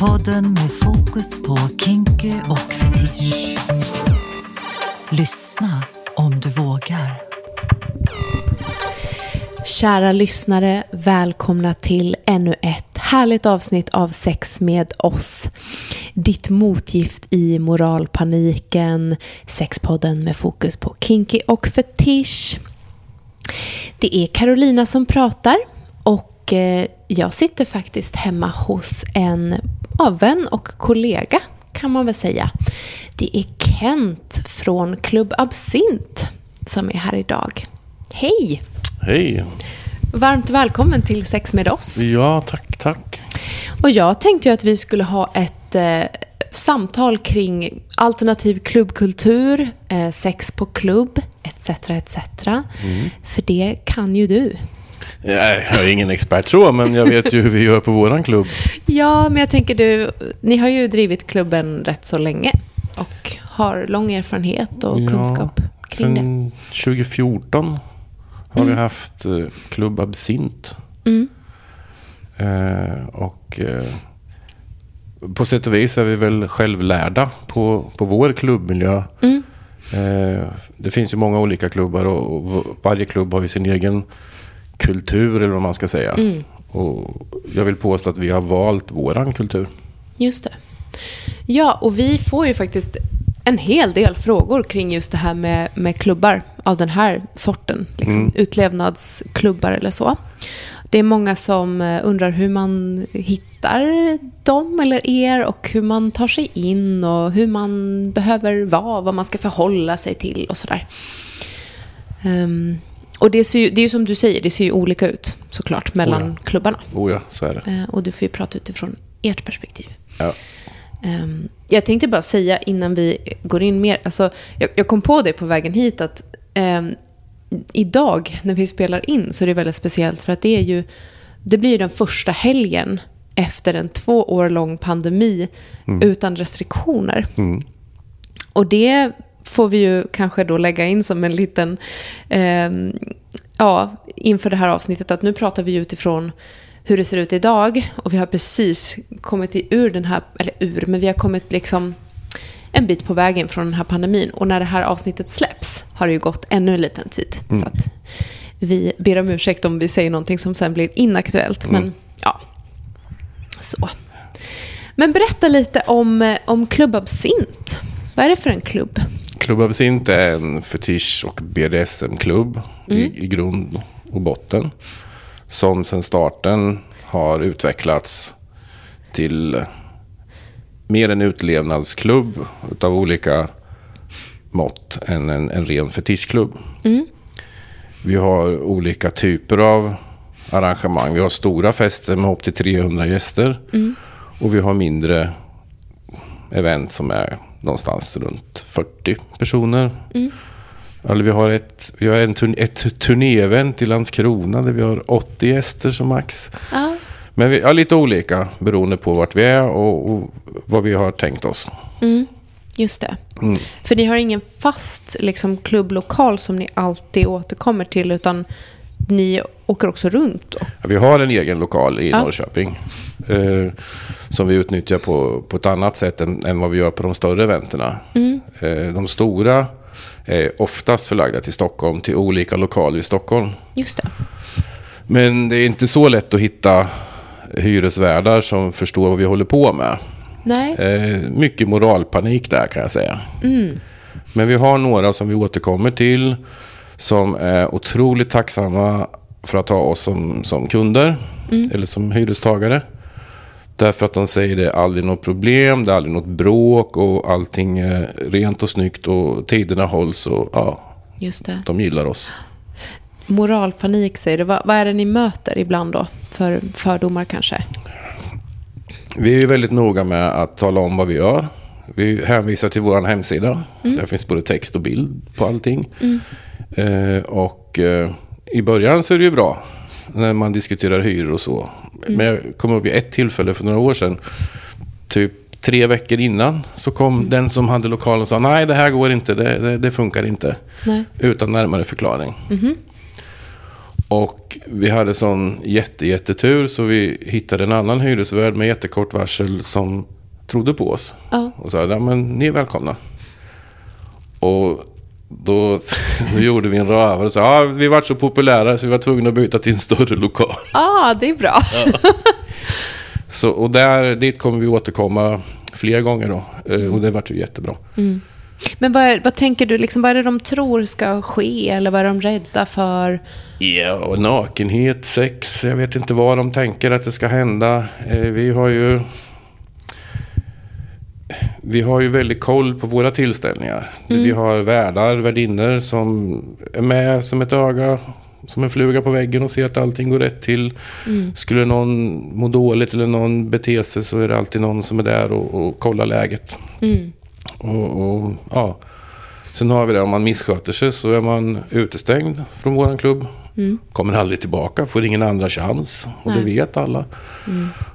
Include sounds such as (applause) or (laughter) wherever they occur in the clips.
Podden med fokus på kinky och fetisch. Lyssna om du vågar. Kära lyssnare, välkomna till ännu ett härligt avsnitt av Sex med oss. Ditt motgift i moralpaniken, sexpodden med fokus på kinky och fetisch. Det är Carolina som pratar och eh, jag sitter faktiskt hemma hos en vän och kollega kan man väl säga. Det är Kent från Klubb Absint som är här idag. Hej! Hej! Varmt välkommen till Sex med oss. Ja, tack, tack. Och jag tänkte ju att vi skulle ha ett eh, samtal kring alternativ klubbkultur, eh, sex på klubb, etc. etc. För det kan ju du. Jag är ingen expert så, men jag vet ju hur vi gör på våran klubb. Ja, men jag tänker du, ni har ju drivit klubben rätt så länge och har lång erfarenhet och kunskap kring det. Sen 2014 har vi haft eh, Klubb Absint. Mm. Eh, och eh, på sätt och vis är vi väl självlärda på, på vår klubbmiljö. Mm. Eh, det finns ju många olika klubbar och, och varje klubb har ju sin egen kultur eller vad man ska säga. Mm. Och jag vill påstå att vi har valt våran kultur. Just det. Ja, och vi får ju faktiskt en hel del frågor kring just det här med, med klubbar av den här sorten. Liksom Utlevnadsklubbar eller så. Det är många som eh, undrar hur man hittar dem eller er och hur man tar sig in och hur man behöver vara, vad man ska förhålla sig till och sådär. Ehm, och det, ser ju, det är ju som du säger, det ser ju olika ut såklart mellan Oh klubbarna. Oh ja, så är det. Eh, och du får ju prata utifrån ert perspektiv. Ja. Ehm, jag tänkte bara säga innan vi går in mer, alltså, jag, jag kom på det på vägen hit att ehm, idag när vi spelar in så är det väldigt speciellt för att det är ju, det blir ju den första helgen efter en två år lång pandemi utan restriktioner. Mm. Och det får vi ju kanske då lägga in som en liten, ehm, ja, inför det här avsnittet att nu pratar vi utifrån hur det ser ut idag och vi har precis kommit i- ur den här, eller ur, men vi har kommit liksom en bit på vägen från den här pandemin och när det här avsnittet släpps har det ju gått ännu en liten tid. Så att vi ber om ursäkt om vi säger någonting som sen blir inaktuellt, men ja, så. Men berätta lite om, eh, om Klubb Absint. Vad är det för en klubb? Klubb Absint är en fetisch och BDSM-klubb i, i grund och botten. Som sedan starten har utvecklats till mer en utlevnadsklubb utav olika mått än en, en ren fetischklubb. Vi har olika typer av arrangemang. Vi har stora fester med upp till 300 gäster. Och vi har mindre event som är någonstans runt 40 personer. Eller vi har ett, vi har en turn, ett turnéevent i Landskrona där vi har 80 gäster som max. Ja. Men vi har lite olika beroende på vart vi är och, och vad vi har tänkt oss. Just det. För ni har ingen fast liksom, klubblokal som ni alltid återkommer till, utan ni åker också runt. Ja, Vi har en egen lokal i Ja. Norrköping. Eh, som vi utnyttjar på, på ett annat sätt än, än vad vi gör på de större eventerna. Eh, de stora är oftast förlagda till Stockholm, till olika lokaler i Stockholm. just det. Men det är inte så lätt att hitta hyresvärdar som förstår vad vi håller på med. Nej. Eh, mycket moralpanik där kan jag säga. Men vi har några som vi återkommer till som är otroligt tacksamma för att ha oss som, som kunder eller som hyrestagare. Därför att de säger det är aldrig något problem, det är aldrig något bråk och allting är rent och snyggt och tiderna hålls och ja, Just det. de gillar oss. Moralpanik säger du. Vad, vad är det ni möter ibland då? För fördomar kanske? Vi är ju väldigt noga med att tala om vad vi gör. Vi hänvisar till vår hemsida. Där finns både text och bild på allting. Eh, och eh, i början så är det ju bra när man diskuterar hyror och så. Men jag kommer ihåg vid ett tillfälle för några år sedan. Typ tre veckor innan så kom den som hade lokalen och sa nej det här går inte, det, det, det funkar inte. Nej. Utan närmare förklaring. Och vi hade sån jätte, jättetur så vi hittade en annan hyresvärd med jättekort varsel som trodde på oss. Ja. Och sa, ja men ni är välkomna. Och då, (laughs) då gjorde vi en rövare och sa, ja vi var så populära så vi var tvungna att byta till en större lokal. (laughs) ah, det är bra. Så, och där, dit kommer vi återkomma fler gånger då. Eh, Och det vart ju jättebra. Men vad, är, vad tänker du, liksom, vad är det de tror ska ske? Eller vad är de rädda för? Ja, nakenhet, sex, jag vet inte vad de tänker att det ska hända. Eh, Vi har ju... Vi har ju väldigt koll på våra tillställningar. Vi har värdar, värdinnor som är med som ett öga, som en fluga på väggen och ser att allting går rätt till. Skulle någon må dåligt eller någon bete sig så är det alltid någon som är där och, och kollar läget. Och, och, ja. Sen har vi det, om man missköter sig så är man utestängd från våran klubb. Kommer aldrig tillbaka, får ingen andra chans. Och det Nej. vet alla.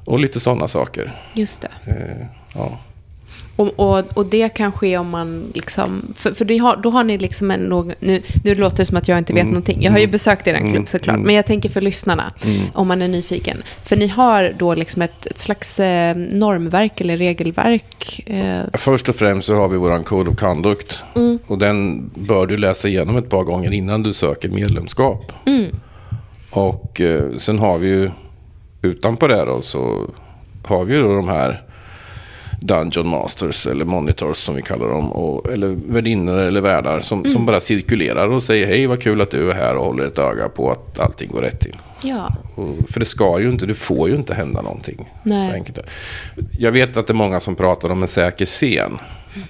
Och lite sådana saker. Just det. Eh, ja. Och, och, och det kan ske om man liksom... För, för har, då har ni liksom en... Nu, nu låter det som att jag inte vet någonting. Jag har ju besökt er klubb såklart. Men jag tänker för lyssnarna, om man är nyfiken. För ni har då liksom ett, ett slags eh, normverk eller regelverk. Eh, Först och främst så har vi våran Code of Conduct. Och den bör du läsa igenom ett par gånger innan du söker medlemskap. Och eh, sen har vi ju utanpå det då så har vi ju då de här Dungeon Masters eller Monitors som vi kallar dem. Och, eller värdinnor eller värdar som, som bara cirkulerar och säger hej vad kul att du är här och håller ett öga på att allting går rätt till. ja. Och, för det ska ju inte, det får ju inte hända någonting. Nej. Jag vet att det är många som pratar om en säker scen.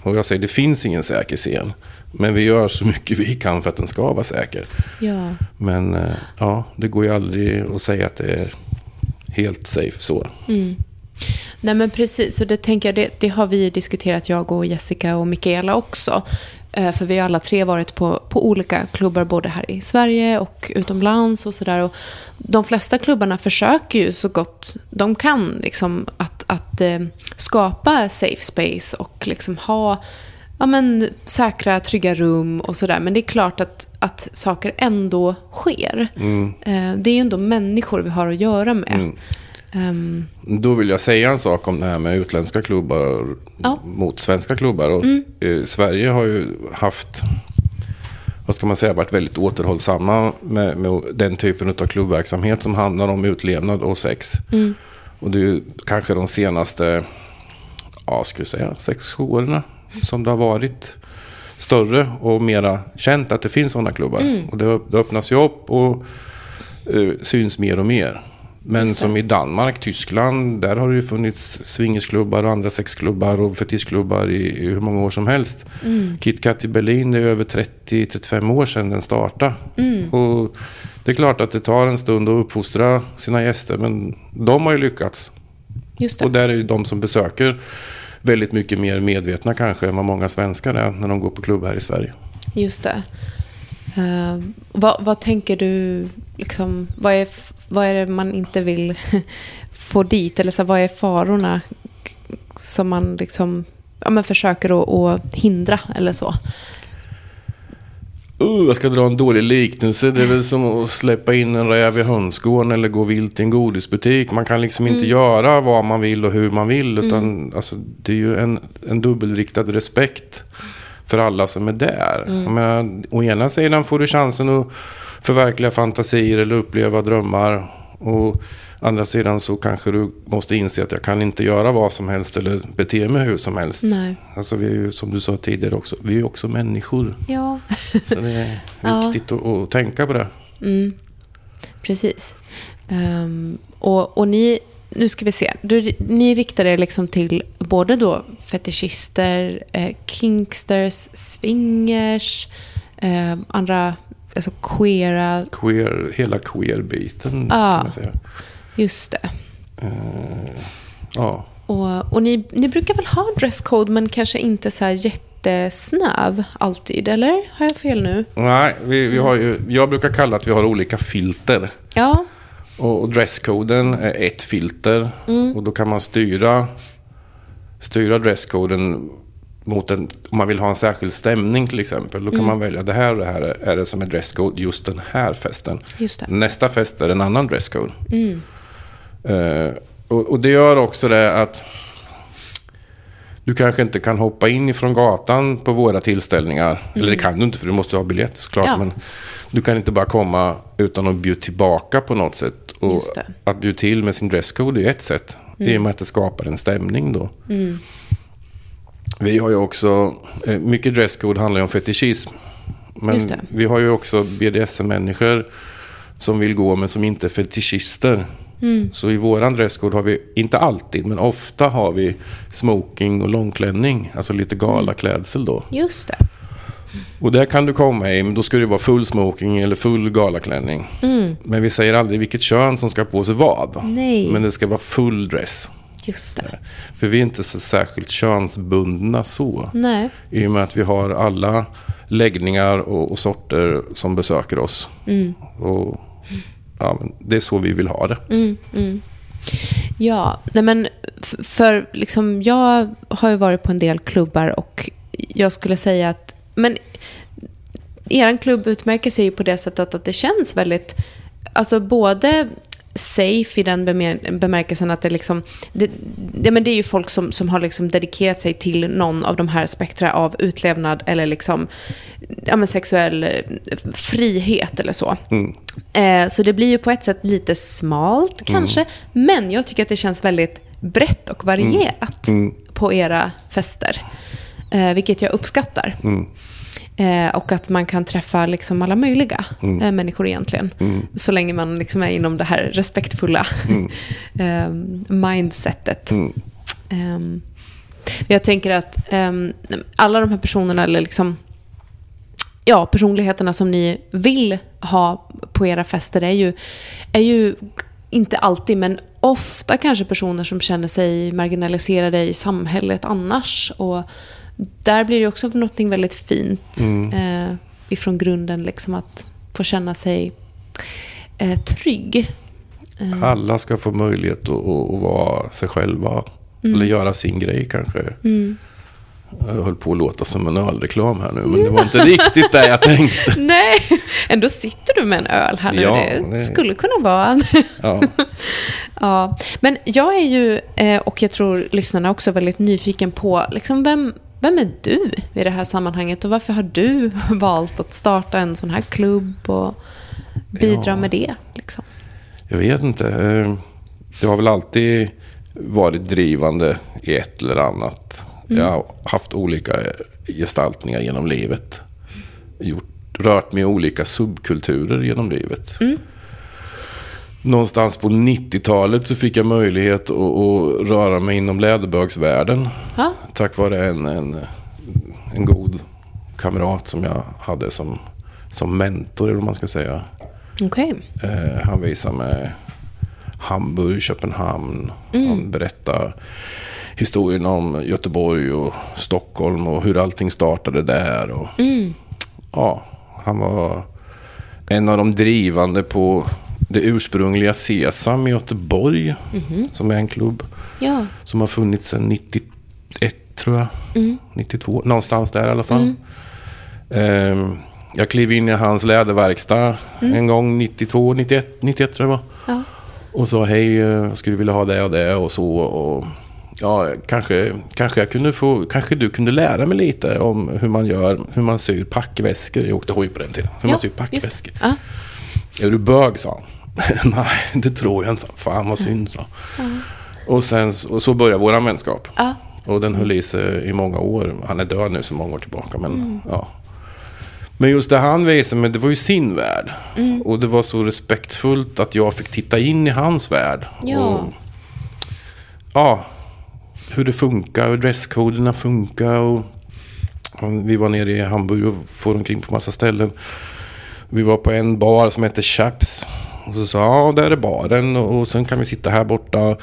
Och jag säger det finns ingen säker scen. Men vi gör så mycket vi kan för att den ska vara säker. ja. Men eh, ja, det går ju aldrig att säga att det är helt safe så. Nej men precis, så det tänker jag, det, det har vi diskuterat, jag och Jessica och Mikaela också. Eh, För vi har alla tre varit på, på olika klubbar, både här i Sverige och utomlands och sådär. Och De flesta klubbarna försöker ju så gott de kan liksom, att, att eh, skapa safe space och liksom ha ja, men, säkra, trygga rum och sådär. Men det är klart att, att saker ändå sker. Eh, Det är ju ändå människor vi har att göra med. Ehm, Då vill jag säga en sak om det här med utländska klubbar Ja. mot svenska klubbar. Och, eh, Sverige har ju haft, vad ska man säga, varit väldigt återhållsamma med, med den typen av klubbverksamhet som handlar om utlevnad och sex. Och det är ju kanske de senaste, ja, ska vi säga, sex, sju åren som det har varit större och mera känt att det finns sådana klubbar. Och det, det öppnas ju upp och eh, syns mer och mer. Men som i Danmark, Tyskland, där har det ju funnits swingersklubbar och andra sexklubbar och fetischklubbar i, i hur många år som helst. KitKat i Berlin, det är över 30-35 år sedan den startade. Och det är klart att det tar en stund att uppfostra sina gäster, men de har ju lyckats. Och där är ju de som besöker väldigt mycket mer medvetna kanske än vad många svenskar är när de går på klubb här i Sverige. Just det. Eh, vad, vad tänker du, liksom, vad, är, vad är det man inte vill (laughs) få dit? Eller så, här, vad är farorna som man liksom, ja, men försöker att, att hindra eller så? Uh, jag ska dra en dålig liknelse. Det är väl som att släppa in en räv i hönsgården eller gå vilt i en godisbutik. Man kan liksom inte göra vad man vill och hur man vill. Utan alltså, det är ju en, en dubbelriktad respekt för alla som är där. Jag menar, å ena sidan får du chansen att förverkliga fantasier eller uppleva drömmar. Och andra sidan så kanske du måste inse att jag kan inte göra vad som helst eller bete mig hur som helst. Nej. Alltså vi är ju, som du sa tidigare också, vi är också människor. Ja, (laughs) Så det är Ja. viktigt att, att tänka på det. precis. Ehm, och, och ni, nu ska vi se, du, ni riktar er liksom till både då fetischister, eh, kinksters, swingers, eh, andra, alltså queera, Queer, hela queer-biten Ja. kan man säga. just det. Ja. Och, och ni, ni brukar väl ha dresscode men kanske inte så här jättesnäv alltid, eller? Har jag fel nu? Nej, vi, vi har ju, jag brukar kalla att vi har olika filter. Ja, Och, dresscoden är ett filter. Och då kan man styra, styra dresscoden mot en, om man vill ha en särskild stämning till exempel, då kan man välja det här och det här är det som är dresscode just den här festen. Nästa fest är en annan dresscode. Eh, och, och det gör också det att du kanske inte kan hoppa in ifrån gatan på våra tillställningar. Eller det kan du inte för du måste ha biljett såklart. Ja. Men du kan inte bara komma utan att bjuda tillbaka på något sätt. Och att bjuda till med sin dresscode är ett sätt. I och med att det skapar en stämning då. Vi har ju också, eh, mycket dresscode handlar ju om fetischism. Men vi har ju också BDSM-människor som vill gå men som inte är fetischister. Mm. Så i våran dresscode har vi, inte alltid, men ofta har vi smoking och långklänning. Alltså lite galaklädsel då. Just det. Och där kan du komma i, men då ska det vara full smoking eller full galaklänning. Men vi säger aldrig vilket kön som ska på sig vad. Nej. Men det ska vara full dress. Just det. För vi är inte så särskilt könsbundna så. Nej. I och med att vi har alla läggningar och, och sorter som besöker oss. Och, ja, det är så vi vill ha det. Ja, nej men för liksom jag har ju varit på en del klubbar och jag skulle säga att men er klubb utmärker sig ju på det sättet att det känns väldigt, alltså både safe i den bemär- bemärkelsen att det liksom, det, det, men det är ju folk som, som har liksom dedikerat sig till någon av de här spektra av utlevnad eller liksom, ja men sexuell eh, frihet eller så. Eh, så det blir ju på ett sätt lite smalt kanske, men jag tycker att det känns väldigt brett och varierat på era fester. Eh, vilket jag uppskattar. Eh, och att man kan träffa liksom alla möjliga eh, människor egentligen. Så länge man liksom är inom det här respektfulla (laughs) eh, mindsetet. Ehm, jag tänker att ehm, alla de här personerna, eller liksom, ja, personligheterna som ni vill ha på era fester är ju, är ju inte alltid, men ofta kanske personer som känner sig marginaliserade i samhället annars. Och där blir det också något väldigt fint eh, ifrån grunden, liksom att få känna sig eh, trygg. Alla ska få möjlighet att, att, vara sig själva. Eller göra sin grej kanske. Jag höll på att låta som en ölreklam här nu, men det (laughs) var inte riktigt det jag tänkte. (laughs) Nej, ändå sitter du med en öl här nu. Ja, det nej. skulle kunna vara. Ja. (laughs) Ja, men jag är ju, eh, och jag tror lyssnarna också, väldigt nyfiken på liksom vem, vem är du i det här sammanhanget och varför har du (laughs) valt att starta en sån här klubb och bidra Ja. med det? Liksom? Jag vet inte. eh, Det har väl alltid varit drivande i ett eller annat. Jag har haft olika gestaltningar genom livet. Gjort, rört mig i olika subkulturer genom livet. Någonstans på 90-talet så fick jag möjlighet att, att röra mig inom läderbögsvärlden. Ja, Tack vare en, en, en god kamrat som jag hade som, som mentor, eller vad man ska säga. okej. Eh, han visar mig Hamburg, Köpenhamn. Han berättar historien om Göteborg och Stockholm och hur allting startade där. Och, Ja, han var en av de drivande på det ursprungliga Sesam i Göteborg. Som är en klubb Ja, som har funnits sedan 91 tror jag. 92, någonstans där i alla fall. Ehm, jag klev in i hans läderverkstad en gång 92, 91, 91 tror jag det var. ja. Och sa hej, eh, jag skulle vilja ha det och det och så. Och, ja, kanske, kanske, jag kunde få, kanske du kunde lära mig lite om hur man gör, hur man syr packväskor. Jag åkte hoj på den tiden. Hur man syr packväskor. Ja, Är du bög, sa han. (laughs) Nej, det tror jag inte. Fan vad synd, sa Och, sen, och så började vår vänskap. ja. Och den höll i sig i många år. Han är död nu så många år tillbaka. Men, ja. men just det han visade mig, det var ju sin värld. Och det var så respektfullt att jag fick titta in i hans värld. Ja. Och, ja, hur det funkar, hur dresskoderna funkar. Och, och vi var nere i Hamburg och for omkring på massa ställen. Vi var på en bar som hette Chaps. Och så sa ja, där är baren och, sen kan vi sitta här borta.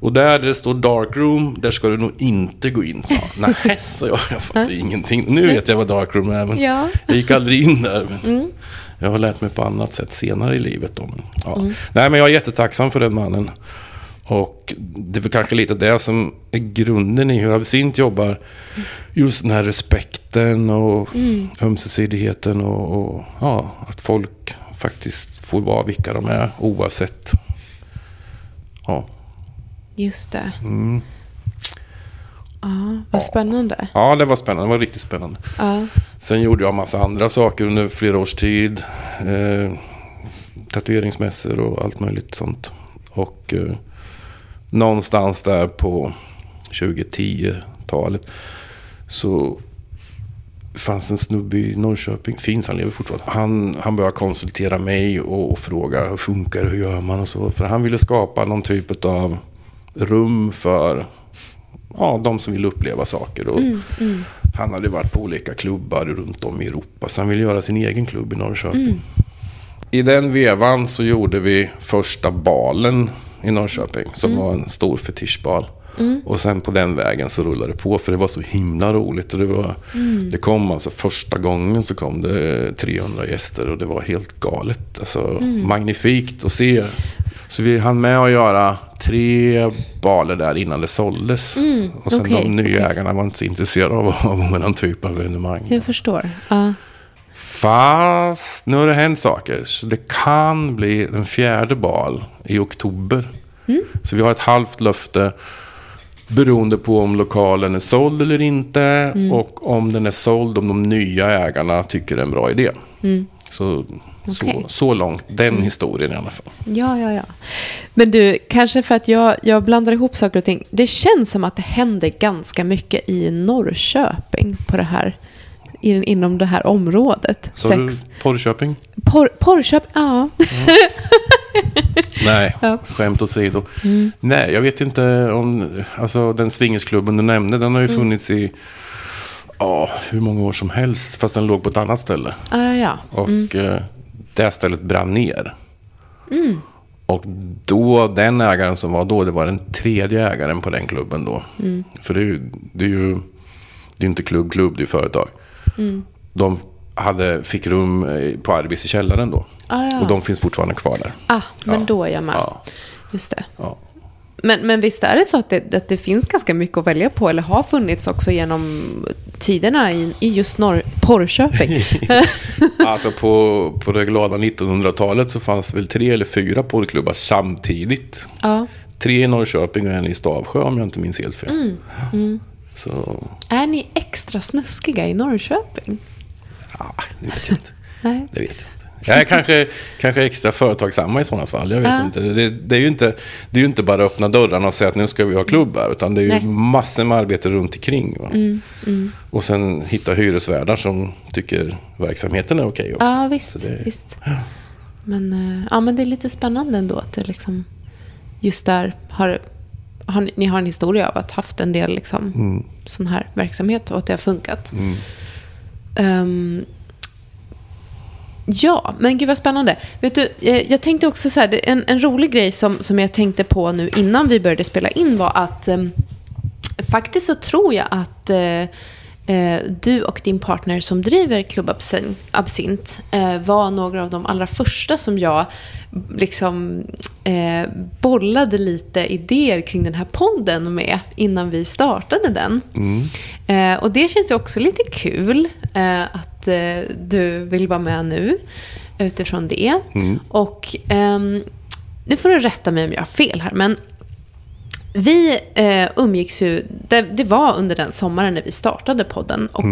Och där det står dark room, där ska du nog inte gå in. Nej, (laughs) sa jag. Jag fattar ingenting. Nu vet jag vad dark room är, men Ja. jag gick aldrig in där. Men Jag har lärt mig på annat sätt senare i livet. Då. Men, ja. Nej, men jag är jättetacksam för den mannen. Och det är väl kanske lite det som är grunden i hur Absint jobbar. Just den här respekten och Mm. ömsesidigheten och, och ja, att folk faktiskt får vara vilka de är oavsett. Ja. Just det. Mm. Ja, vad spännande. ja, det var spännande. Det var riktigt spännande. Ja. Sen gjorde jag massa andra saker under flera års tid. Eh, tatueringsmässor och allt möjligt sånt. Och eh, någonstans där på 2010-talet så fanns en snubbe i Norrköping, finns han lever fortfarande. Han, han började konsultera mig och, och fråga hur funkar det, hur gör man och så. För han ville skapa någon typ av rum för ja, de som vill uppleva saker. Och Han hade varit på olika klubbar runt om i Europa, så han ville göra sin egen klubb i Norrköping. I den vevan så gjorde vi första balen i Norrköping, som var en stor fetischbal. Och sen på den vägen så rullade det på, för det var så himla roligt. Och det, var, det kom alltså första gången så kom det 300 gäster och det var helt galet. Alltså magnifikt att se. Så vi hann med att göra tre baler där innan det såldes. och sen okej, de nya okej. ägarna var inte så intresserade av, av våran typ av evenemang. Jag förstår. Ja. Fast nu har det hänt saker. Så det kan bli en fjärde bal i oktober. Så vi har ett halvt löfte. Beroende på om lokalen är såld eller inte. Och om den är såld, om de nya ägarna tycker det är en bra idé. Så, Okej. så, så långt, den historien i alla fall. Ja, ja, ja. Men du, kanske för att jag, jag blandar ihop saker och ting. Det känns som att det händer ganska mycket i Norrköping på det här, in, inom det här området. Så Sex. du Porrköping? Porr, porrköp, ja. Nej, (laughs) Ja. Mm. skämt åsido. Nej, jag vet inte om... Alltså den swingersklubben du nämnde, den har Mm. ju funnits i... Ja, hur många år som helst. Fast den låg på ett annat ställe. Ah, ja. Och eh, det stället brann ner. Mm. Och då, den ägaren som var då, det var den tredje ägaren på den klubben då. Mm. För det är ju, det är ju det är inte klubb, klubb, det är företag. Mm. De hade, fick rum eh, på Arbis i källaren då. Ah, ja. Och de finns fortfarande kvar där. Ah, men Ja. då är jag med. Ja. Just det. Ja. Men, men visst är det så att det, att det finns ganska mycket att välja på, eller har funnits också genom tiderna i, i just norr, Porrköping? (laughs) Alltså på, på det glada 1900-talet så fanns det väl tre eller fyra porrklubbar samtidigt. ja. Tre i Norrköping och en i Stavsjö om jag inte minns helt fel. Mm, Så, Är ni extra snuskiga i Norrköping? ja, det vet jag inte. (laughs) Nej. Det vet jag inte. Jag är kanske, kanske extra företagsamma i sådana fall. Jag vet Ja. inte. Det, det, är ju inte. det är ju inte bara att öppna dörrarna och säga att nu ska vi ha klubb här. Utan det är ju Nej. Mm, massor med arbete runt omkring. Va? Och sen hitta hyresvärdar som tycker verksamheten är okej också. Ja, visst. Det- visst. Men, eh, ja, men det är lite spännande ändå att det liksom just där har, har ni- har en historia av att haft en del liksom, Mm. sån här verksamhet och att det har funkat. Ehm, ja, men gud vad spännande. Vet du, eh, jag tänkte också så här, en, en rolig grej som, som jag tänkte på nu innan vi började spela in var att ehm, faktiskt så tror jag att eh, du och din partner som driver Club Absin- Absint var några av de allra första som jag liksom eh, bollade lite idéer kring den här podden med innan vi startade den. Eh, och det känns ju också lite kul eh, att eh, du vill vara med nu utifrån det. Och ehm, nu får du rätta mig om jag har fel här, men vi eh, umgicks ju, det, det var under den sommaren när vi startade podden. Och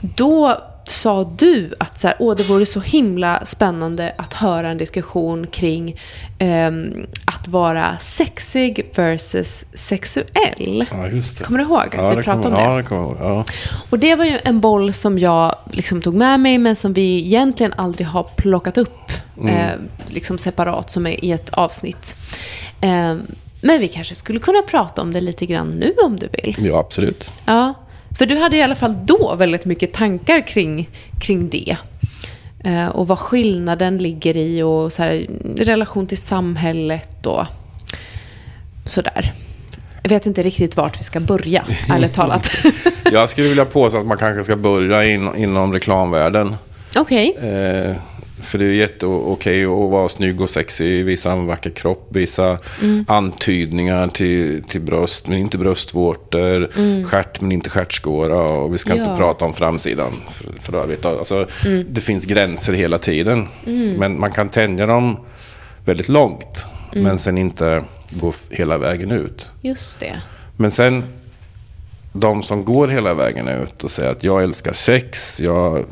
då sa du att så här, Åh, det vore så himla spännande att höra en diskussion kring ehm, att vara sexig versus sexuell. Ja, just det. Kommer du ihåg att ja, vi pratade kommer- om det? Ja, det kommer jag ihåg. Ja. Och det var ju en boll som jag liksom tog med mig men som vi egentligen aldrig har plockat upp eh, liksom separat som är i ett avsnitt. Eh, men vi kanske skulle kunna prata om det lite grann nu om du vill. ja, absolut. Ja, för du hade i alla fall då väldigt mycket tankar kring, kring det. Eh, och vad skillnaden ligger i och så här, i relation till samhället och sådär. Jag vet inte riktigt vart vi ska börja, (laughs) ärligt talat. Jag skulle vilja påstå att man kanske ska börja in, inom reklamvärlden. Okej. Eh, För det är jätteokej att vara snygg och sexig, visa en vacker kropp, visa antydningar till, till bröst, men inte bröstvårtor, stjärt men inte stjärtskåra och vi ska Ja. inte prata om framsidan för, för övrigt. Alltså, Det finns gränser hela tiden, men man kan tänja dem väldigt långt, men sen inte gå hela vägen ut. Just det. Men sen, de som går hela vägen ut och säger att jag älskar sex, jag eh,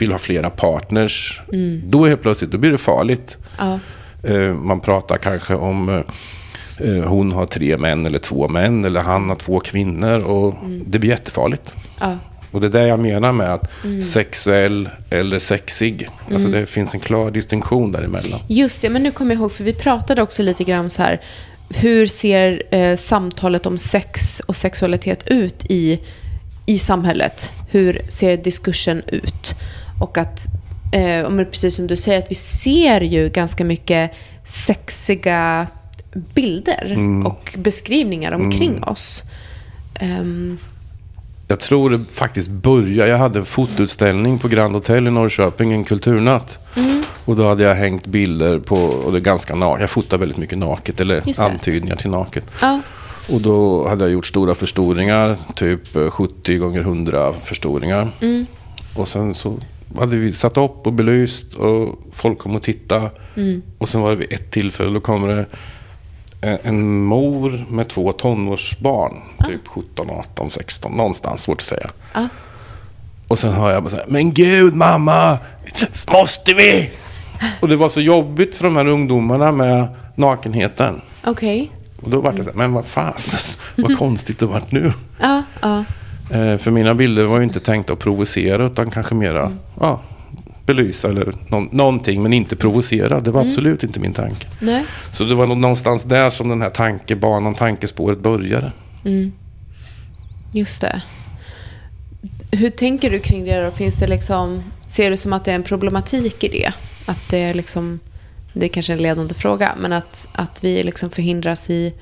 vill ha flera partners. Då helt plötsligt, då blir det farligt. Ja. Eh, Man pratar kanske om eh, eh, hon har tre män eller två män eller han har två kvinnor och det blir jättefarligt. Ja. Och det är det jag menar med att sexuell eller sexig. Alltså det finns en klar distinktion däremellan. Just det, men nu kommer jag ihåg, för vi pratade också lite grann så här, hur ser eh, samtalet om sex och sexualitet ut i, i samhället? Hur ser diskursen ut? Och att, eh, precis som du säger, att vi ser ju ganska mycket sexiga bilder och beskrivningar omkring oss. Ehm, Jag tror det faktiskt började. Jag hade en fotoutställning på Grand Hotel i Norrköping, en kulturnatt. Och då hade jag hängt bilder på, och det är ganska naket. Jag fotar väldigt mycket naket, eller antydningar till naket. ja, Och då hade jag gjort stora förstoringar, typ eh, 70 gånger 100 förstoringar. Och sen så hade vi satt upp och belyst och folk kom och titta. Och sen var det vid ett tillfälle, då kommer det en- en mor med två tonårsbarn. Typ 17, 18, 16, någonstans, svårt att säga. ja, Och sen hör jag bara så här, men gud mamma, måste vi? (laughs) Och det var så jobbigt för de här ungdomarna med nakenheten. okej. Och då var det så här, men vad fasen, vad (laughs) konstigt det vart nu. Ja, ja, Eh, för mina bilder var ju inte tänkta att provocera utan kanske mera ja, belysa eller någon, någonting men inte provocera. Det var absolut inte min tanke. nej. Så det var någonstans där som den här tankebanan, tankespåret började. Just det. Hur tänker du kring det då? Finns det liksom, ser du som att det är en problematik i det? Att det är liksom, det är kanske en ledande fråga, men att, att vi liksom förhindras i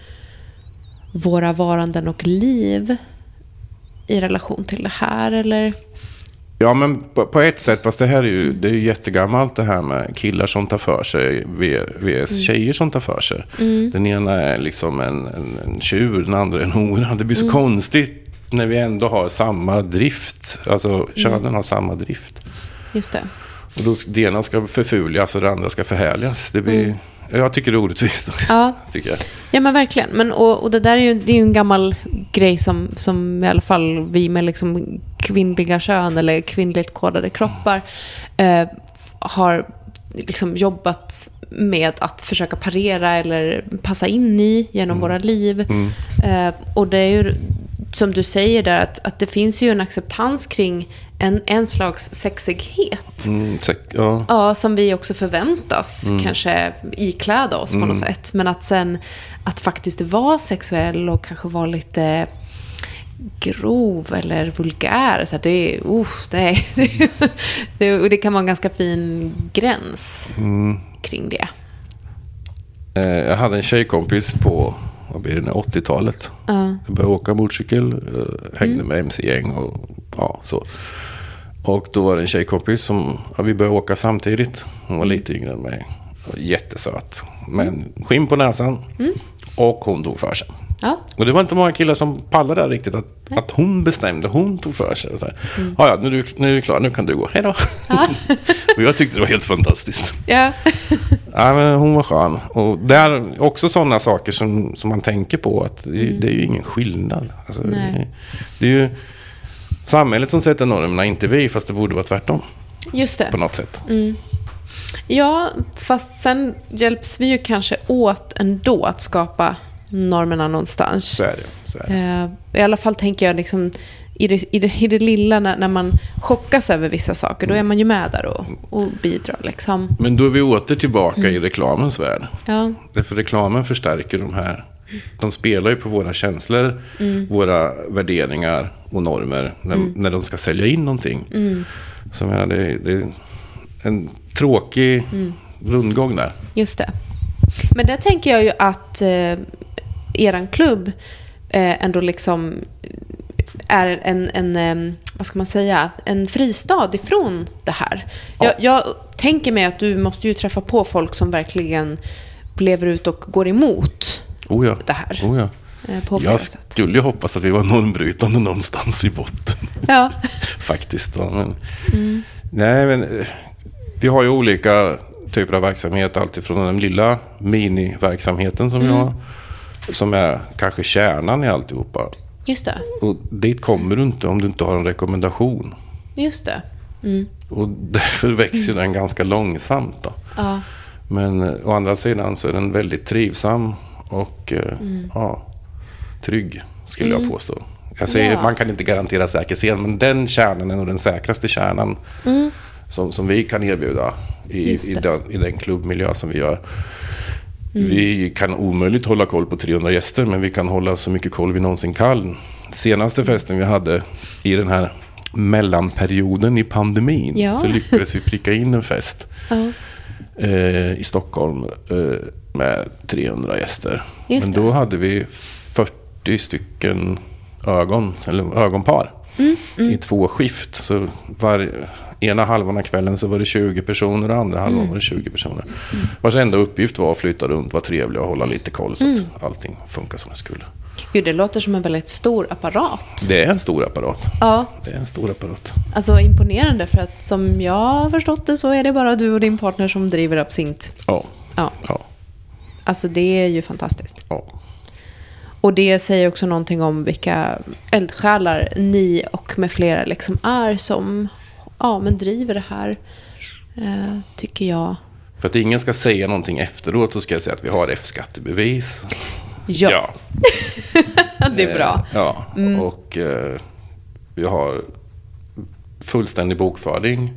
våra varanden och liv i relation till det här, eller? Ja, men på, på ett sätt, fast det här är ju, det är ju jättegammalt det här med killar som tar för sig vs tjejer som tar för sig. Den ena är liksom en, en, en tjur, den andra en hora. Det blir så konstigt när vi ändå har samma drift. Alltså könen har samma drift. Just det. Och då, det ena ska förfuljas och det andra ska förhärligas. Det blir, Jag tycker det är orättvist. Ja. tycker jag. Ja men verkligen. Men, och, och det där är ju, det är ju en gammal grej som, som i alla fall vi med liksom kvinnliga kön eller kvinnligt kodade kroppar eh, har liksom jobbat med att försöka parera eller passa in i genom våra liv. Eh, och det är ju som du säger där att, att det finns ju en acceptans kring en, en slags sexighet. Mm, säk, ja. Ja, som vi också förväntas kanske ikläda oss på något sätt. Men att sen att faktiskt vara sexuell och kanske vara lite grov eller vulgär. Så det, uff, det, är, (laughs) det, och det kan vara en ganska fin gräns kring det. Eh, jag hade en tjejkompis på vad blir det, nu, 80-talet. Ja. Jag började åka motorcykel, eh, hängde med MC-gäng och ja, så. Och då var det en tjejkompis som, ja, vi började åka samtidigt. Hon var lite yngre än mig. Jättesöt. Men skinn på näsan. Och hon tog för sig. Ja, Och det var inte många killar som pallade där riktigt. Att, att hon bestämde, hon tog för sig. Och så här, Ja, ja, nu är, du, nu är du klar, nu kan du gå. Hej då. (laughs) och jag tyckte det var helt fantastiskt. ja. (laughs) Ja, men hon var skön. Och det är också sådana saker som, som man tänker på. Att det, det är ju ingen skillnad. Alltså, det, det är ju samhället som sätter normerna, inte vi. Fast det borde vara tvärtom just det. på något sätt. Ja, fast sen hjälps vi ju kanske åt ändå att skapa normerna någonstans. Så är det. Så är det. Eh, I alla fall tänker jag liksom i det, i det, i det lilla när, när man chockas över vissa saker, då är man ju med där och, och bidrar liksom. Men då är vi åter tillbaka i reklamens värld. Ja, Därför reklamen förstärker de här. De spelar ju på våra känslor, våra värderingar och normer när, när de ska sälja in någonting. Så jag menar, det, det är en tråkig rundgång där. just det. Men där tänker jag ju att eh, eran klubb eh, ändå liksom är en, en, vad ska man säga, en fristad ifrån det här. Jag, jag tänker mig att du måste ju träffa på folk som verkligen lever ut och går emot Oh ja. det här. Oh ja. eh, på Jag sätt. skulle ju hoppas att vi var normbrytande någonstans i botten. Ja. (laughs) Faktiskt. Va? Men, Nej, men eh, vi har ju olika typer av verksamhet. Alltifrån den lilla miniverksamheten som vi har. Som är kanske kärnan i alltihopa. Just det. Och dit kommer du inte om du inte har en rekommendation. Just det. Och (laughs) därför växer den ganska långsamt. Då. Ja. Men eh, å andra sidan så är den väldigt trivsam och eh, ja, trygg, skulle jag påstå. Jag säger, Ja. Man kan inte garantera säker scen, men den kärnan är nog den säkraste kärnan som, som vi kan erbjuda i, i, den, i den klubbmiljö som vi gör. Vi kan omöjligt hålla koll på 300 gäster, men vi kan hålla så mycket koll vi någonsin kan. Senaste festen vi hade i den här mellanperioden i pandemin Ja. så lyckades vi pricka in en fest Ja. eh, i Stockholm eh, med 300 gäster. Just Men det. då hade vi 40 stycken ögon, eller ögonpar Mm, i två skift. Så var, ena halvan av kvällen så var det 20 personer och andra Mm. halvan var det 20 personer. Vars enda uppgift var att flytta runt, vara trevlig och hålla lite koll så Mm. att allting funkar som det skulle. Gud, det låter som en väldigt stor apparat. Det är en stor apparat. Ja, Det är en stor apparat. alltså imponerande för att som jag har förstått det så är det bara du och din partner som driver Absint. Ja, Ja, ja, alltså det är ju fantastiskt. ja. Och det säger också någonting om vilka eldsjälar ni och med flera liksom är som ja, men driver det här, eh, tycker jag. För att ingen ska säga någonting efteråt så ska jag säga att vi har F-skattebevis. Ja, (laughs) det är bra. Eh, Ja, och eh, vi har fullständig bokföring.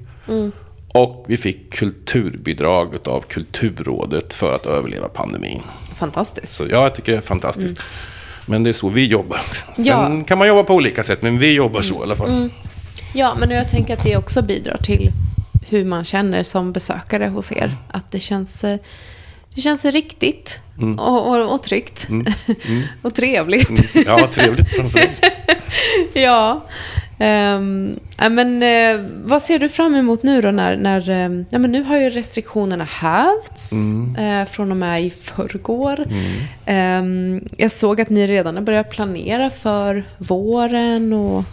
Och vi fick kulturbidrag av Kulturrådet för att överleva pandemin. Fantastiskt. Så ja, jag tycker det är fantastiskt. Men det är så vi jobbar. Sen Ja. kan man jobba på olika sätt, men vi jobbar så i alla fall. Ja, men jag tänker att det också bidrar till hur man känner som besökare hos er. Att det känns, eh, det känns riktigt och, och, och tryggt. (laughs) och trevligt. Ja, trevligt framförallt. (laughs) ja. Ja, men, eh, vad ser du fram emot nu då när, när ehm, ja, men nu har ju restriktionerna hävts eh, från och med i förrgår. Ehm, jag såg att ni redan har börjat planera för våren och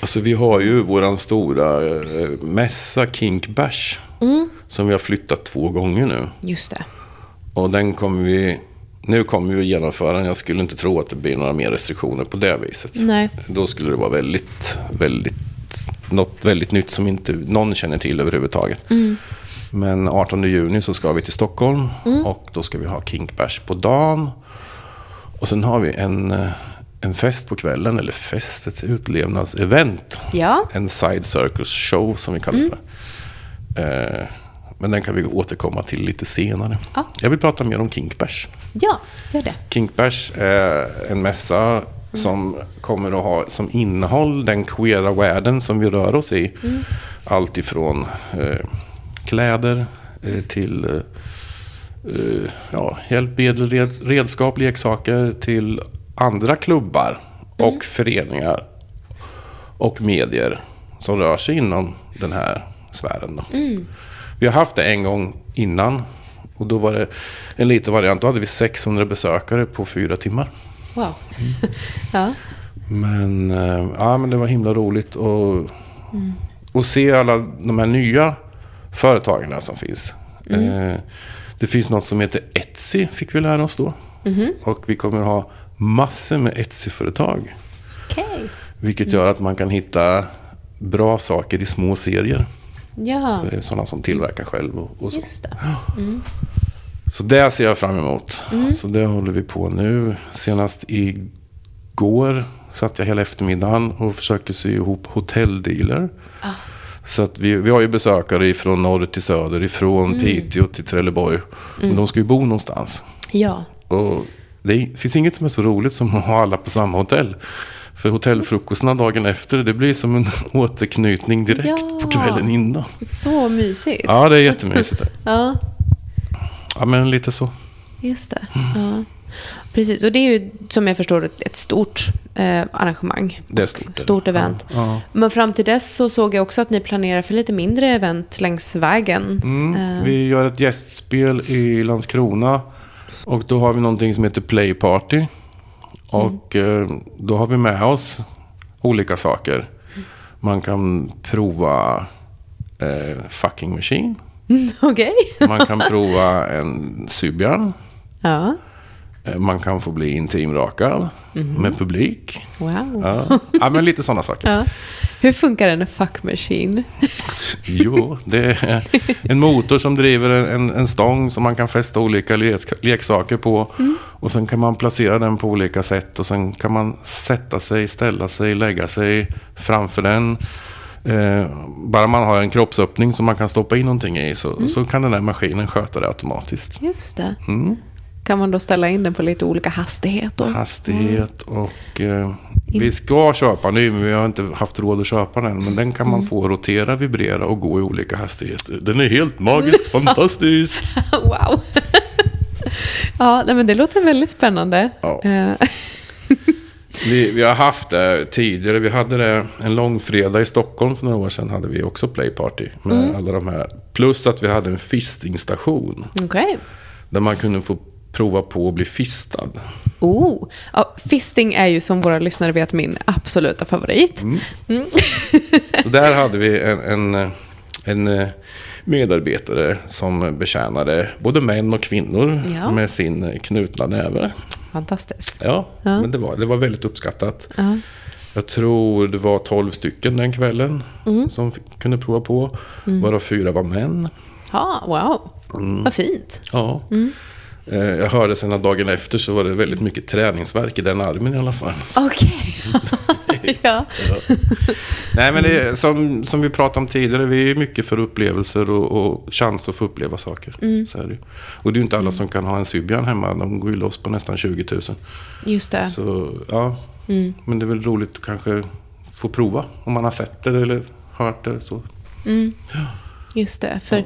Alltså vi har ju våran stora eh, mässa Kink Bash. Som vi har flyttat två gånger nu. just det. Och den kommer vi... Nu kommer vi att genomföra den. Jag skulle inte tro att det blir några mer restriktioner på det viset. Nej. Då skulle det vara väldigt, väldigt... Något väldigt nytt som inte någon känner till överhuvudtaget. Men 18 juni så ska vi till Stockholm. Och då ska vi ha Kink Bash på dagen. Och sen har vi en, eh, en fest på kvällen. Eller fest, ett utlevnadsevent. Ja. En side circus show som vi kallar det för. Eh, men den kan vi återkomma till lite senare. Ja. Jag vill prata mer om Kinkbash. Ja, gör det. Kinkbash är en mässa som kommer att ha som innehåll den queera världen som vi rör oss i. Allt ifrån eh, kläder eh, till eh, eh, ja, hjälpmedel, red, redskap, leksaker till andra klubbar och föreningar och medier som rör sig inom den här sfären. Då. Vi har haft det en gång innan och då var det en liten variant. Då hade vi 600 besökare på fyra timmar. Wow. (laughs) ja. Men, eh, ja, men det var himla roligt att och se alla de här nya företagen som finns. Eh, det finns något som heter Etsy, fick vi lära oss då. Och vi kommer ha massor med Etsy-företag. Okej. Vilket gör att man kan hitta bra saker i små serier. Ja, Det är sådana som tillverkar själv och, och så. det. Så det ser jag fram emot. Så det håller vi på nu. Senast igår satt jag hela eftermiddagen och försöker sy ihop hotelldealer. Så att vi, vi har ju besökare från norr till söder, ifrån Piteå till Trelleborg. Men de ska ju bo någonstans. Ja. Och det finns inget som är så roligt som att ha alla på samma hotell. För hotellfrukostarna dagen efter, det blir som en (laughs) återknytning direkt Ja. på kvällen innan. Så mysigt. Ja, det är jättemysigt. (laughs) Ja, Ja, men lite så. just det. Ja. Precis, och det är ju som jag förstår ett, stort eh, arrangemang. Det är stort. Stort event. Ja. Men fram till dess så såg jag också att ni planerar för lite mindre event längs vägen. Mm. Eh, Vi gör ett gästspel i Landskrona. Och då har vi någonting som heter Play Party. Och eh, då har vi med oss olika saker. Man kan prova eh, fucking machine. Okej. Man kan (laughs) prova en Sybian. Ja, Man kan få bli intimrakad med publik. wow. Ja. ja, men lite sådana saker. (laughs) Ja. Hur funkar en fuck machine? (laughs) Jo, det är en motor som driver en, en stång som man kan fästa olika lek- leksaker på. Och sen kan man placera den på olika sätt. Och sen kan man sätta sig, ställa sig, lägga sig framför den. Eh, bara man har en kroppsöppning som man kan stoppa in någonting i så, så kan den här maskinen sköta det automatiskt. Just det. Mm. Kan man då ställa in den på lite olika hastighet? Då? Hastighet och eh, vi ska köpa nu men vi har inte haft råd att köpa den. Men den kan man få rotera, vibrera och gå i olika hastigheter. Den är helt magisk, (laughs) fantastisk. (laughs) wow. (laughs) ja, nej, men det låter väldigt spännande. Ja. Eh, Vi, vi har haft det tidigare. Vi hade det en lång fredag i Stockholm för några år sedan. hade vi också playparty med alla de här. Plus att vi hade en fistingstation. Okej. Där man kunde få prova på att bli fistad. Oh. Ja, fisting är ju som våra lyssnare vet min absoluta favorit. Mm. (laughs) Så där hade vi en, en, en eh, medarbetare som betjänade både män och kvinnor Ja. med sin knutna näve. Fantastiskt. Ja, Ja. men det var, det var väldigt uppskattat. Ja. Jag tror det var 12 stycken den kvällen Mm. som kunde prova på. Varav fyra var män. Ja, wow. Mm. Vad fint. Ja. Eh, Jag hörde sen att dagen efter så var det väldigt mycket träningsverk i den armen i alla fall. Okej. (laughs) ja. Nej men det är, som, som vi pratade om tidigare, vi är mycket för upplevelser och, och chans att få uppleva saker. Mm. Så är det. Och det är ju inte alla som kan ha en Sybian hemma, de går ju loss på nästan 20 000. Just det. Så ja, Mm. men det är väl roligt att kanske få prova om man har sett det eller hört det. Så. Just det. För, ja,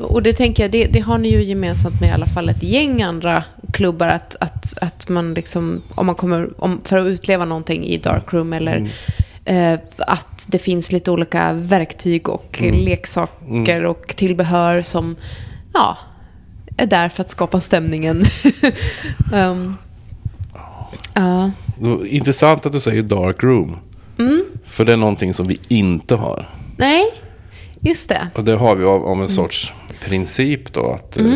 och det tänker jag, det, det har ni ju gemensamt med i alla fall ett gäng andra klubbar. Att, att, att man liksom, om man kommer, om, för att utleva någonting i Darkroom eller eh, att det finns lite olika verktyg och leksaker och tillbehör som, ja, är där för att skapa stämningen. (laughs) um, ja, Då, intressant att du säger dark room. Mm. För det är någonting som vi inte har. nej, just det. Och det har vi av, Mm. av en sorts princip då. Att eh,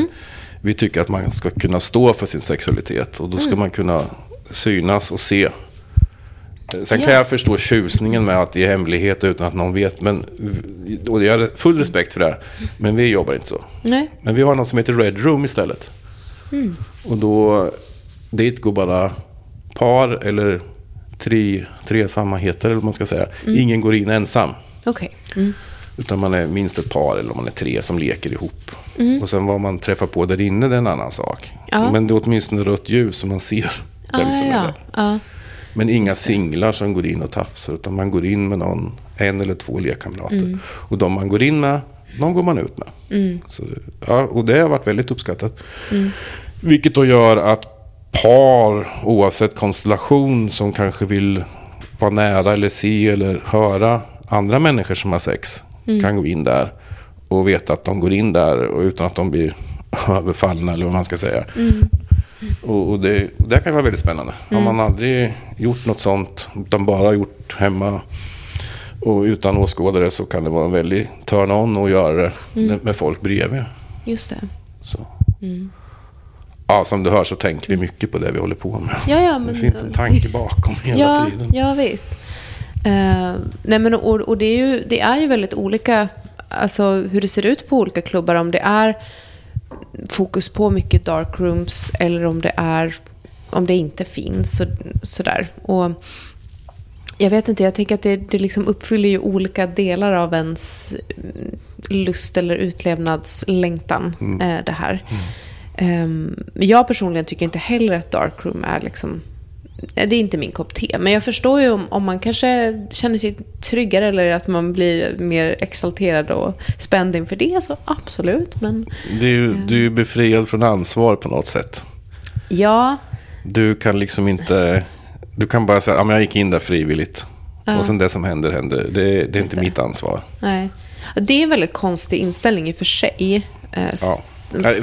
vi tycker att man ska kunna stå för sin sexualitet. Och då Mm. ska man kunna synas och se. Eh, Sen kan Ja. jag förstå tjusningen med att ge hemlighet utan att någon vet. Men, och jag har full respekt för det. här, Men vi jobbar inte så. Nej. Men vi har något som heter Red Room istället. Mm. Och då, dit går bara par eller tre, tre sammanheter eller vad man ska säga. Mm. Ingen går in ensam. Okej. Mm. Utan man är minst ett par eller man är tre som leker ihop. Mm. Och sen vad man träffar på där inne det är en annan sak. Ja. Men det är åtminstone rött ljus så man ser vem Ah, som är ja. där. Ja. Men inga singlar som går in och tafsar. Utan man går in med någon, en eller två lekkamrater. Mm. Och de man går in med, de går man ut med. Så, ja, och det har varit väldigt uppskattat. Mm. Vilket då gör att par, oavsett konstellation, som kanske vill vara nära eller se eller höra andra människor som har sex, Mm. kan gå in där och veta att de går in där och utan att de blir (laughs) överfallna eller vad man ska säga. Mm. Och, och, det, och det kan vara väldigt spännande. Har man aldrig gjort något sånt, utan bara gjort hemma och utan åskådare så kan det vara en väldig turn-on att göra det med- med folk bredvid. Just det. Så. Ja, som du hör så tänker vi mycket på det vi håller på med. Ja, ja, men- det finns en tanke bakom hela (laughs) ja, tiden. Ja, visst. Eh, nej, men, och, och det, är ju, det är ju väldigt olika, alltså hur det ser ut på olika klubbar. Om det är fokus på mycket dark rooms eller om det är om det inte finns. Så, sådär. Och jag vet inte, jag tänker att det, det liksom uppfyller ju olika delar av ens mm, lust eller utlevnadslängtan, eh, det här. Ehm, jag personligen tycker inte heller att darkroom är liksom... eh, Det är inte min kopp te. Men jag förstår ju om, om man kanske känner sig tryggare eller att man blir mer exalterad och spänd inför det, så absolut. Men är ju, du är befriad från ansvar på något sätt. Ja, Du kan liksom inte... Du kan bara säga, ja men jag gick in där frivilligt. Och sen det som händer, händer. Det, det är inte det. mitt ansvar. nej. Det är en väldigt konstig inställning i och för sig. Eh, Ja.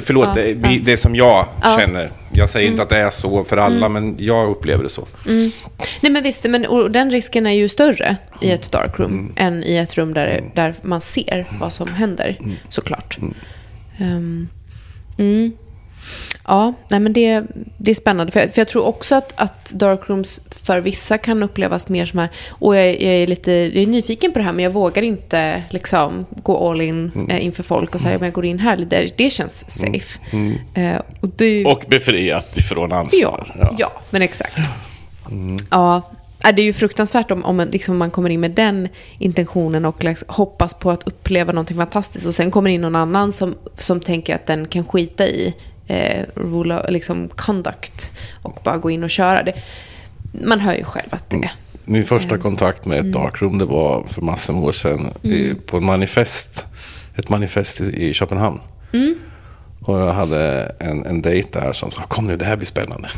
Förlåt, ja, det, ja. Mm. det som jag känner. Jag säger inte att det är så för alla, men jag upplever det så. Nej men visst, men, och den risken är ju större i Mm. ett darkroom än i ett rum där, där man ser vad som händer, Mm. såklart. Mm. Ja, nej men det, det är spännande. För jag, för jag tror också att, att darkrooms för vissa kan upplevas mer som här, och jag, jag är lite jag är nyfiken på det här, men jag vågar inte liksom gå all in Mm. eh, inför folk och säga om jag går in här, det, det känns safe. Eh, och det, Och befriat ifrån ansvar. Ja, ja. men exakt. Ja, äh, det är ju fruktansvärt om, om en- liksom man kommer in med den intentionen och liksom hoppas på att uppleva någonting fantastiskt och sen kommer in någon annan som, som tänker att den kan skita i eh, rule, of- liksom conduct och bara gå in och köra. Det, man hör ju själv att det Min första kontakt med ett darkroom det var för massor med år sedan i, på en manifest, ett manifest i, Köpenhamn. Och jag hade en, en dejt där som sa, kom nu det här blir spännande.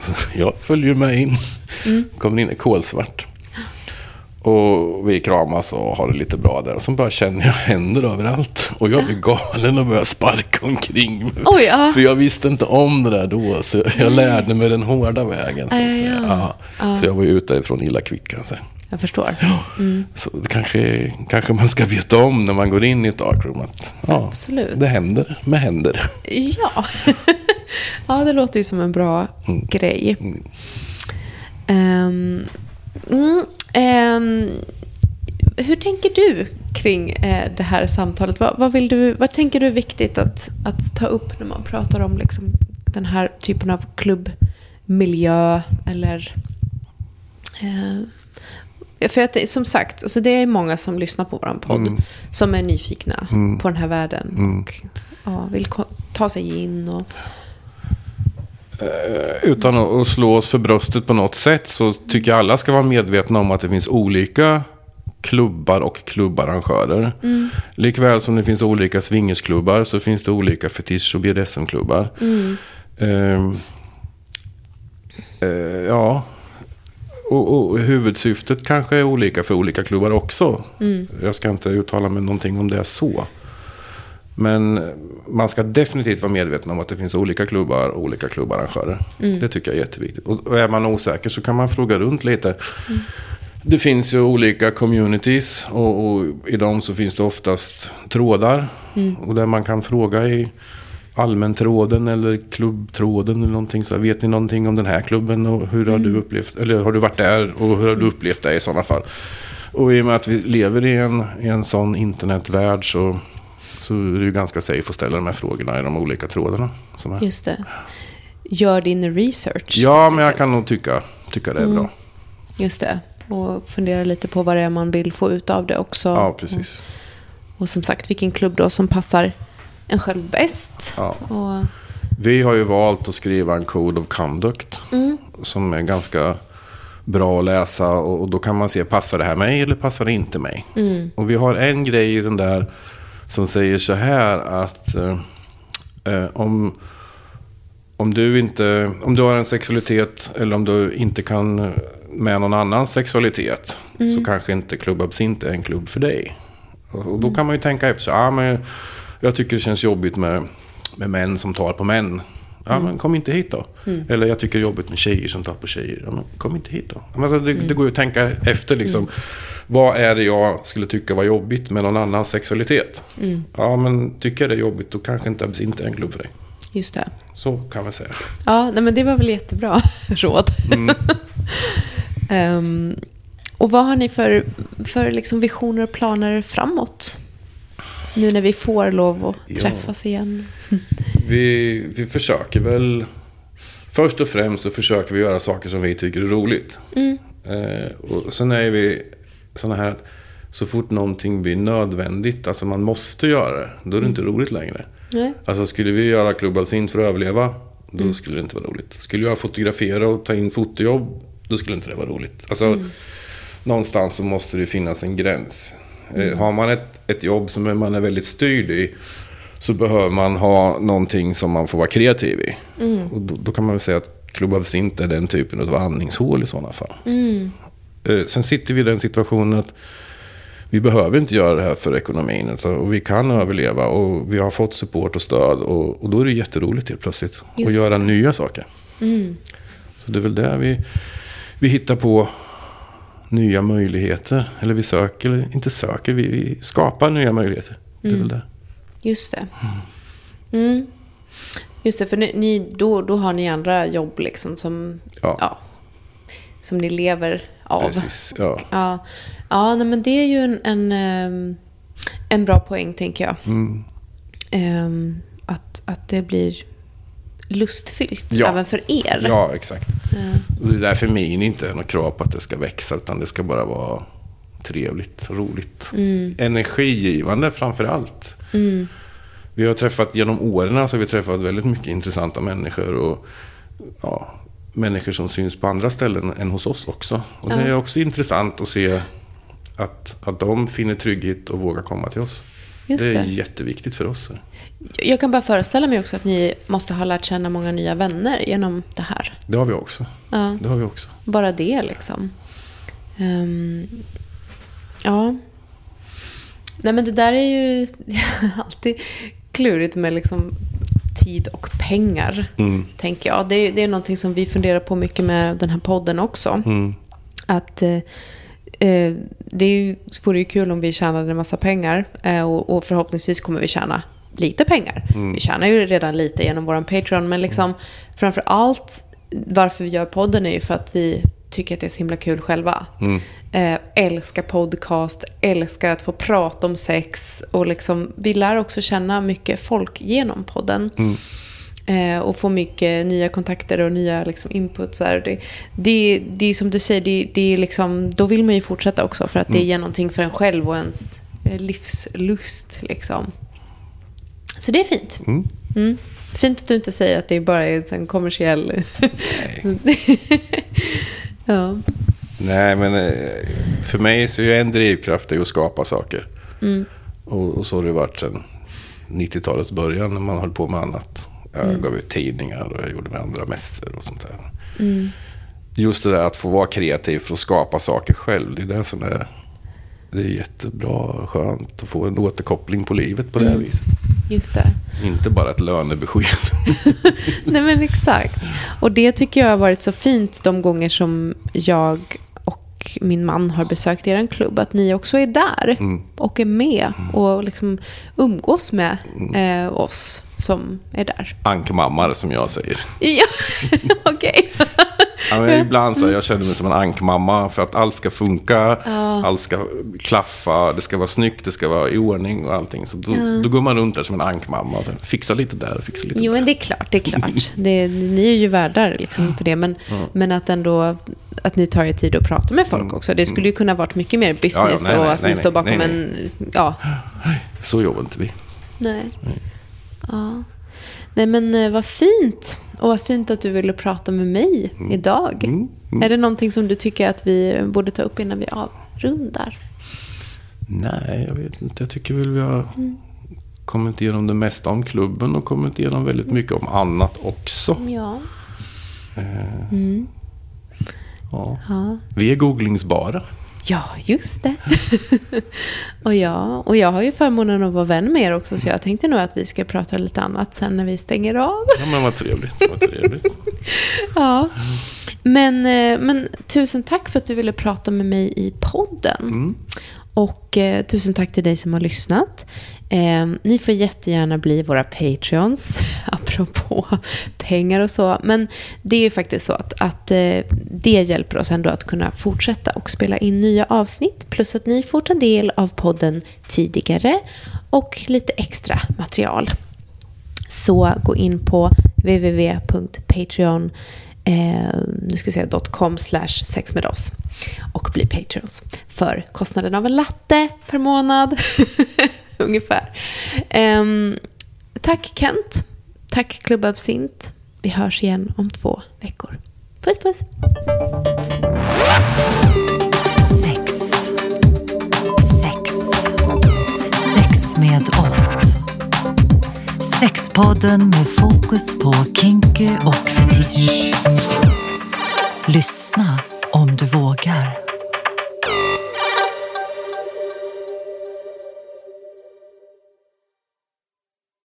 Så (laughs) jag följer med in. Kommer in i kolsvart. Och vi kramas och har det lite bra där. Och så bara känner jag händer överallt. Och jag blir galen och börjar sparka omkring mig. Oj, ja. För jag visste inte om det där då. Så jag lärde mig den hårda vägen. Så, att ja, säga. ja. Ja. så jag var ju ute därifrån illa kvitt kan jag säga. Jag förstår. Så det kanske, kanske man ska veta om när man går in i ett darkroom. Att, ja, Absolut. Det händer med händer. Ja. (laughs) ja, det låter ju som en bra grej. Ehm, mm, ehm, hur tänker du kring eh, det här samtalet? Vad, vad, vill du, vad tänker du är viktigt att, att ta upp när man pratar om liksom, den här typen av klubbmiljö? Eller, eh, för att som sagt, alltså det är många som lyssnar på vår podd som är nyfikna på den här världen och ja, vill ta sig in. Och, Utan att slå oss för bröstet på något sätt så tycker jag alla ska vara medvetna om att det finns olika klubbar och klubbarrangörer. Likväl som det finns olika swingersklubbar så finns det olika fetisch och BDSM-klubbar. Ehm, eh, ja, och, och huvudsyftet kanske är olika för olika klubbar också. Jag ska inte uttala mig någonting om det är så. Men man ska definitivt vara medveten om att det finns olika klubbar och olika klubbarrangörer. Det tycker jag är jätteviktigt. Och, är man osäker så kan man fråga runt lite. Det finns ju olika communities och, och i dem så finns det oftast trådar. Och där man kan fråga i allmäntråden eller klubbtråden eller någonting. Så vet ni någonting om den här klubben och hur har du upplevt, eller har du varit där och hur har du upplevt det i sådana fall? Och i och med att vi lever i en, i en sån internetvärld så, så är det ganska safe att ställa de här frågorna i de olika trådarna. Som är. just det. Gör din research. Ja, men jag kan nog tycka, tycka det är bra. Just det. Och fundera lite på vad det är man vill få ut av det också. Ja, precis. Och som sagt, vilken klubb då som passar en själv bäst. Ja. Och, Vi har ju valt att skriva en Code of Conduct. Som är ganska bra att läsa. Och, och då kan man se, passar det här mig eller passar det inte mig? Och vi har en grej i den där som säger så här att eh, eh, om, om, du inte, om du har en sexualitet eller om du inte kan med någon annans sexualitet så kanske inte Club Absint är en klubb för dig. Och, och då kan man ju tänka efter, så, ah, men jag tycker det känns jobbigt med, med män som tar på män. Ja, men kom inte hit då. Eller jag tycker det är jobbigt med tjejer som tar på tjejer. Ja, men kom inte hit då. Alltså, det, det går ju att tänka efter liksom. Vad är det jag skulle tycka var jobbigt med någon annans sexualitet? Ja, men tycker jag det är jobbigt då kanske inte absint är en klubb för dig. just det. Så kan man säga. Ja, nej, men det var väl jättebra (laughs) råd. Mm. (laughs) Ehm, och vad har ni för, för liksom visioner och planer framåt? Nu när vi får lov att Ja. träffas igen. Vi, vi försöker väl... Först och främst så försöker vi göra saker som vi tycker är roligt. Eh, och sen är vi sådana här att så fort någonting blir nödvändigt, alltså man måste göra det, då är det inte roligt längre. Nej. Alltså skulle vi göra Club Alsint för att överleva, då skulle det inte vara roligt. Skulle jag fotografera och ta in fotojobb, då skulle inte det vara roligt. Alltså, någonstans så måste det finnas en gräns. Eh, har man ett, ett jobb som man är väldigt styrd i, så behöver man ha någonting som man får vara kreativ i. Och då, då kan man väl säga att Club Absint är den typen av andningshål i sådana fall. Eh, Sen sitter vi i den situationen att vi behöver inte göra det här för ekonomin. utan- Och vi kan överleva och vi har fått support och stöd. Och, och då är det jätteroligt helt plötsligt. att Just göra nya saker. Så det är väl där vi, vi hittar på nya möjligheter. Eller vi söker, eller inte söker, vi, skapar nya möjligheter. Det är väl det. Just det. Mm. Just det, för ni, ni, då, då har ni andra jobb liksom som, Ja. ja, som ni lever av. Precis. Ja. Ja, ja nej, men det är ju en, en, ehm, en bra poäng, tänker jag. Mm. Ehm, att, att det blir lustfyllt Ja. även för er. ja, exakt. Och det är därför min inte är något krav på att det ska växa. Utan det ska bara vara trevligt, roligt. Energigivande framför allt. Vi har träffat, genom åren så har vi träffat väldigt mycket intressanta människor. Och ja, människor som syns på andra ställen än hos oss också. Och det är också intressant att se att, att de finner trygghet och vågar komma till oss. Just det är det. jätteviktigt för oss. Jag kan bara föreställa mig också att ni måste ha lärt känna många nya vänner genom det här. Det har vi också. Ja. Det har vi också. Bara det liksom. Ehm, ja. Nej men det där är ju (laughs) alltid klurigt med liksom tid och pengar. Mm. Tänker jag. Det är, det är någonting som vi funderar på mycket med den här podden också. Mm. Att eh, det är ju, vore ju kul om vi tjänade en massa pengar. Eh, och, och förhoppningsvis kommer vi tjäna lite pengar. Vi tjänar ju redan lite genom vår Patreon. Men liksom framför allt varför vi gör podden är ju för att vi tycker att det är så himla kul själva. Eh, älskar podcast, älskar att få prata om sex. Och liksom, vi lär också känna mycket folk genom podden. Eh, och få mycket nya kontakter och nya liksom, input. Så här. Det, det, det är som du säger, det, det är liksom, då vill man ju fortsätta också. För att det ger någonting för en själv och ens eh, livslust. Liksom. Så det är fint. Mm. Mm. Fint att du inte säger att det bara är en kommersiell... (laughs) ja. Nej, men eh, för mig så är en drivkraft att skapa saker. Och, och så har det varit sedan 90-talets början när man höll på med annat. Jag gav ut tidningar och jag gjorde med andra mässor och sånt där. Just det där att få vara kreativ för att skapa saker själv. Det är det som är, det är jättebra och skönt att få en återkoppling på livet på det här viset. Just det. Inte bara ett lönebesked. (laughs) Nej men exakt. Och det tycker jag har varit så fint de gånger som jag och min man har besökt er klubb. Att ni också är där och är med och liksom umgås med eh, oss som är där. Ankmammare som jag säger. Ja, (laughs) okej. Ja, men ibland så här, jag känner mig som en ankmamma för att allt ska funka, allt ska klaffa, det ska vara snyggt, det ska vara i ordning och allting. Så då, då går man runt där som en ankmamma. Så fixa lite där, fixa lite Jo, där. men det är klart. Det är klart. (laughs) Det, ni är ju värdar liksom för det. Men, men att ändå att ni tar er tid att prata med folk också. Det skulle ju kunna varit mycket mer business Mm. Ja, ja, nej, och nej, att nej, ni står nej, bakom nej, en... Ja, Så jobbar inte vi. nej. Ja. Nej, men eh, vad fint. Och vad fint att du ville prata med mig Mm. idag. Är det någonting som du tycker att vi borde ta upp innan vi avrundar? Nej, jag vet inte. Jag tycker väl vi har kommit igenom det mesta om klubben och kommit igenom väldigt mycket om annat också. Ja. Ja. Ja, Vi är googlingsbara. Ja just det. (laughs) och, jag, och jag har ju förmånen att vara vän med er också, så jag tänkte nog att vi ska prata lite annat sen när vi stänger av. Ja, men vad trevligt. Vad trevligt. (laughs) Ja. Men, eh, men tusen tack för att du ville prata med mig i podden. Och eh, tusen tack till dig som har lyssnat. Eh, ni får jättegärna bli våra Patreons, (laughs) apropå pengar och så. Men det är ju faktiskt så att, att eh, det hjälper oss ändå att kunna fortsätta och spela in nya avsnitt. Plus att ni får ta del av podden tidigare och lite extra material. Så gå in på www.patreon eh, nu ska jag säga, .com slash sex med oss och bli Patreons för kostnaden av en latte per månad. (laughs) (laughs) ungefär. Um, tack Kent. Tack Klubb Absint. Vi hörs igen om två veckor. Puss puss. Sex. Sex. Sex med oss. Sexpodden med fokus på kinky och fetisch. Lyssna om du vågar.